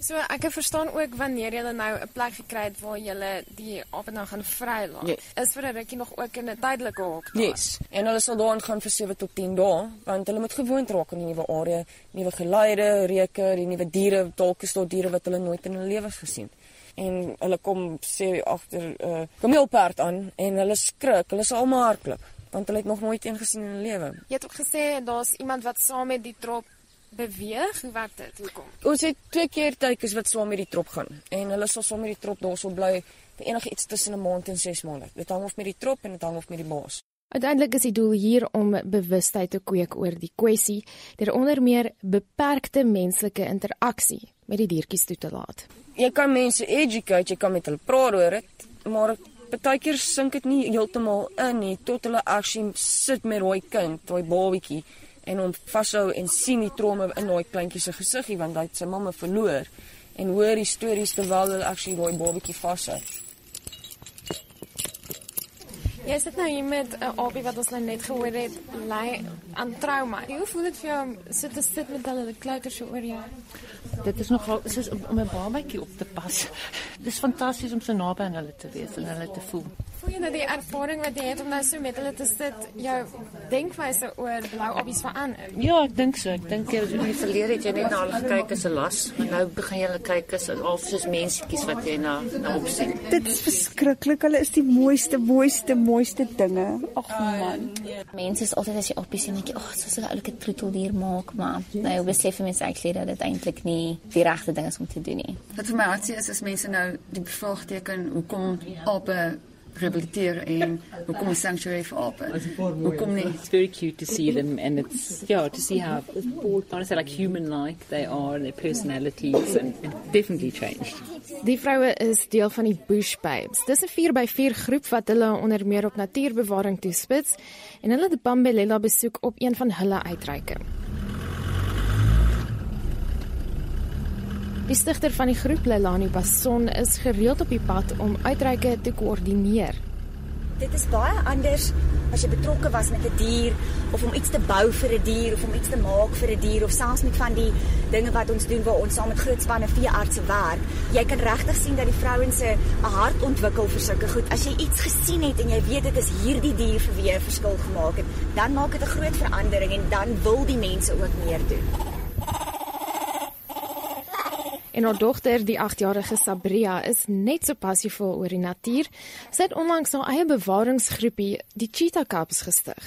So ek verstaan ook wanneer jy nou 'n plek gekry het waar jy die ape nou gaan vrylaat. Yes. Is vir 'n rukkie nog ook in 'n tydelike hok. daar. Yes. En hulle sal daar gaan vir 7 tot 10 dae, want hulle moet gewoond raak aan die nuwe area, nuwe geluide, reuke, die nuwe diere, dalk is daar diere wat hulle nooit in hulle lewens gesien het. En hulle kom sê agter 'n uh, kameelperd aan en hulle skrik, hulle sal almal hardloop want hulle het nog nooit een gesien in hulle lewe. Jy het ook gesê daar's iemand wat saam met die trop beweeg. Hoe werk dit? Hoekom? Ons het twee keer tydjies wat saam met die trop gaan en hulle sal saam met die trop daarso bly vir enige iets tussen 'n maand en 6 maande. Dit hang af met die trop en dit hang af met die baas. Uiteindelik is die doel hier om bewustheid te kweek oor die kwessie deur onder meer beperkte menslike interaksie met die diertjies toe te laat. Jy kan mense educate, jy kan met hulle praat oor dit, maar partykeer sink dit nie heeltemal in nie tot hulle actually sit met daai kind, daai babatjie en hom vashou en sien die tromme in daai kleintjie se gesiggie want hy het sy mamma verloor en hoor die stories terwyl hulle actually daai babatjie vashou. Jy sit nou hier met 'n aapie wat ons nou net gehoor het ly aan trauma. Hoe voel dit vir jou om sit te sit met hulle klouter so oor jou? Dit is nogal soos om 'n babatjie op te pas. <laughs> Dis fantasties om so naby aan hulle te wees en hulle te voel. Voel jy nou die ervaring wat jy het om nou so met hulle te sit, jou denkwyse oor blou apies verander? Ja, ek dink so. Ek dink jy in die verlede het jy net na hulle gekyk as 'n las, maar nou begin jy hulle kyk as half soos mensetjies wat jy na na opsien. Dit is verskriklik. Hulle is die mooiste, mooiste, mooiste dinge. Ag man. Mense is altyd as jy oppies sien, dink jy, "Ag, soos 'n oulike troeteldier maak," maar nou besef mense eintlik dat dit eintlik nie die regte ding is om te doen nie. Wat vir my hartseer is as mense nou die bevraagteken hoekom ape rehabiliteer en hoekom 'n sanctuary vir ape. Hoekom nie? It's very cute to see them and it's yeah, to see how honestly like human like they are and their personalities and, and definitely changed. Die vroue is deel van die Bush Babes. Dis 'n 4x4 groep wat hulle onder meer op natuurbewaring toespits en hulle het Bambelela besoek op een van hulle uitreike. Die stigter van die groep, Lelani Basson, is gereeld op die pad om uitreike te koördineer. Dit is baie anders as jy betrokke was met 'n die dier of om iets te bou vir 'n die dier of om iets te maak vir 'n die dier of selfs met van die dinge wat ons doen waar ons saam met groot spanne veeartse werk. Jy kan regtig sien dat die vrouens se 'n hart ontwikkel vir sulke goed. As jy iets gesien het en jy weet dit is hierdie dier vir wie 'n verskil gemaak het, dan maak dit 'n groot verandering en dan wil die mense ook meer doen. En haar dogter, die 8-jarige Sabria, is net so passievol oor die natuur. Sy het onlangs haar eie bewaringsgroepie, die Cheetah Cubs, gestig.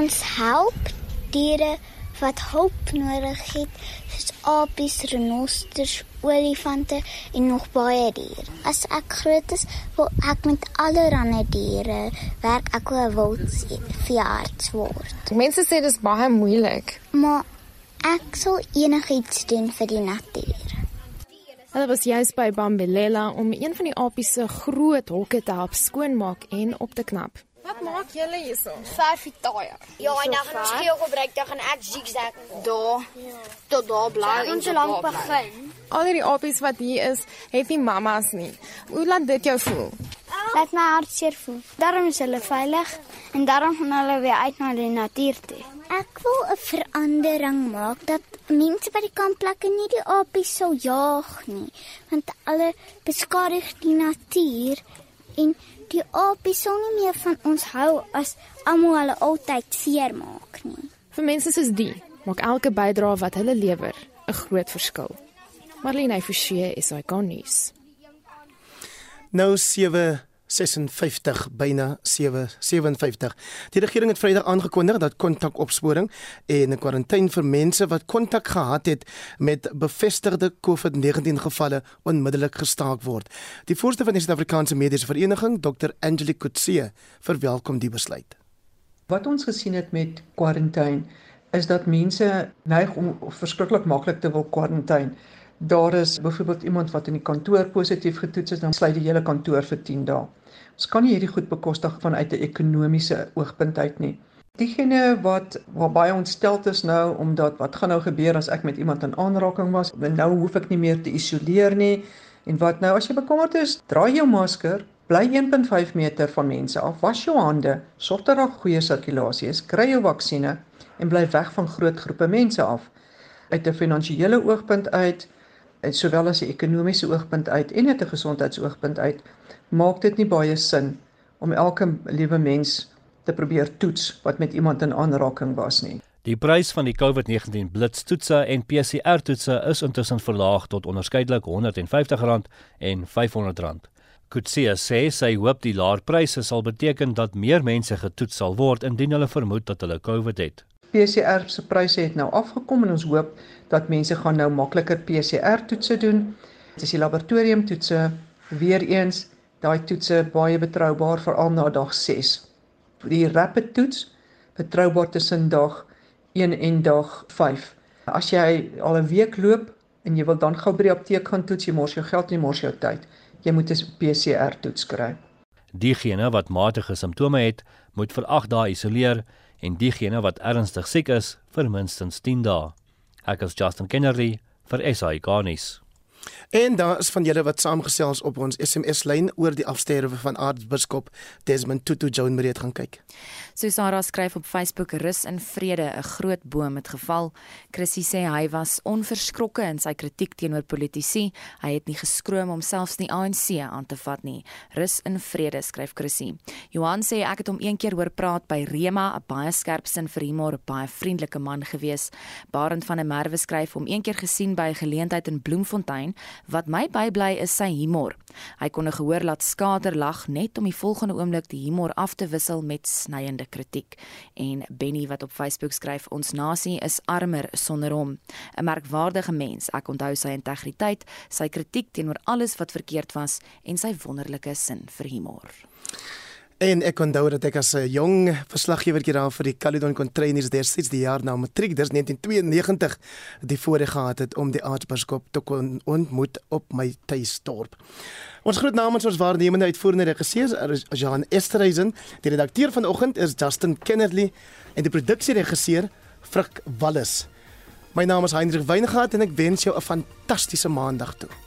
Ons help diere wat hulp nodig het, soos apies, renosters, olifante en nog baie diere. As ek groot is, wil ek met allerlei diere werk. Ek wil 'n wildveearts word. Mense sê dis baie moeilik. Maar ek sal enigiets doen vir die natuur. Hulle was juis by Bambelela om een van die apies se groot hokke te help skoonmaak en op te knap. Wat maak julle hierso? Vyf taaie. Ja, en dan gaan ons geel gebruik, dan gaan ek zigzag daar tot daar bly. Ons so lank begin. Al hierdie apies wat hier is, het nie mammas nie. Hoe laat dit jou voel? Laat my hart seer voel. Daarom is hulle veilig en daarom gaan hulle weer uit na die natuur toe. Ek wil 'n verandering maak dat mense by die kampplekke nie die apies sou jaag nie, want hulle beskadig die natuur en die apies sal nie meer van ons hou as almal hulle altyd seermaak nie. Vir mense soos die maak elke bydrae wat hulle lewer 'n groot verskil. Marlene Forsie is hy konnies. Nou 756 byna 757. Die regering het Vrydag aangekondig dat kontakopsporing en 'n kwarantyne vir mense wat kontak gehad het met bevestigde COVID-19 gevalle onmiddellik gestaak word. Die voorsitter van die Suid-Afrikaanse Mediese Vereniging, Dr. Angelique Kutse, verwelkom die besluit. Wat ons gesien het met kwarantyne is dat mense neig om verskriklik maklik te wil kwarantyne. Daar is byvoorbeeld iemand wat in die kantoor positief getoets is, dan sluit die hele kantoor vir 10 dae. Ons kan nie hierdie goed bekostig vanuit 'n ekonomiese oogpunt uit nie. Diegene wat waar baie ontsteld is nou omdat wat gaan nou gebeur as ek met iemand in aanraking was? Nou hoef ek nie meer te isoleer nie. En wat nou as jy bekommerd is, dra jou masker, bly 1.5 meter van mense af, was jou hande, sorg dat daar goeie sirkulasie is, kry jou vaksines en bly weg van groot groepe mense af. Uit 'n finansiële oogpunt uit sowel as 'n ekonomiese oogpunt uit en uit 'n gesondheidsoogpunt uit maak dit nie baie sin om elke liewe mens te probeer toets wat met iemand in aanraking was nie. Die prys van die COVID-19 blitstoetse en PCR-toetse is intussen verlaag tot onderskeidelik R150 en R500. Kutsia sê sy hoop die laer pryse sal beteken dat meer mense getoets sal word indien hulle vermoed dat hulle COVID het. PCR se pryse het nou afgekom en ons hoop dat mense gaan nou makliker PCR toetse doen. Dit is die laboratorium toetse weer eens daai toetse baie betroubaar veral na dag 6. Die rapid toets betroubaar tussen dag 1 en dag 5. As jy al 'n week loop en jy wil dan gou by die apteek gaan toets, jy mors jou geld en jy mors jou tyd. Jy moet 'n PCR toets kry. Diegene wat matige simptome het, moet vir 8 dae isoleer en diegene wat ernstig siek is vir minstens 10 dae. Ek is Justin Kennedy vir SI Garnis. En daar is van julle wat saamgesels op ons SMS lyn oor die afsterwe van aartsbiskop Desmond Tutu Joan Marie het gaan kyk. So Sarah skryf op Facebook rus in vrede 'n groot boom het geval. Chrissy sê hy was onverskrokke in sy kritiek teenoor politici. Hy het nie geskroom om selfs die ANC aan te vat nie. Rus in vrede skryf Chrissy. Johan sê ek het hom een keer hoor praat by Rema, 'n baie skerp sin vir humor, 'n baie vriendelike man gewees. Barend van der Merwe skryf hom een keer gesien by 'n geleentheid in Bloemfontein Wat my bybly is sy humor. Hy kon 'n gehoor laat skater lag net om die volgende oomblik die humor af te wissel met snyende kritiek. En Benny wat op Facebook skryf: "Ons nasie is armer sonder hom. 'n Merkwaardige mens. Ek onthou sy integriteit, sy kritiek teenoor alles wat verkeerd was en sy wonderlike sin vir humor." En ek onthou dat ek as 'n jong verslaggewer daar vir die Caledon Contrainers destyds die jaar na matriek, dis 1992, die voorreg gehad het om die aartsbiskop te kon ontmoet op my tuisdorp. Ons groet namens ons waarnemende uitvoerende regisseur Jean Esterhuizen, die redakteur vanoggend is Justin Kennedy en die produksieregisseur Frik Wallis. My naam is Heinrich Weingart en ek wens jou 'n fantastiese maandag toe.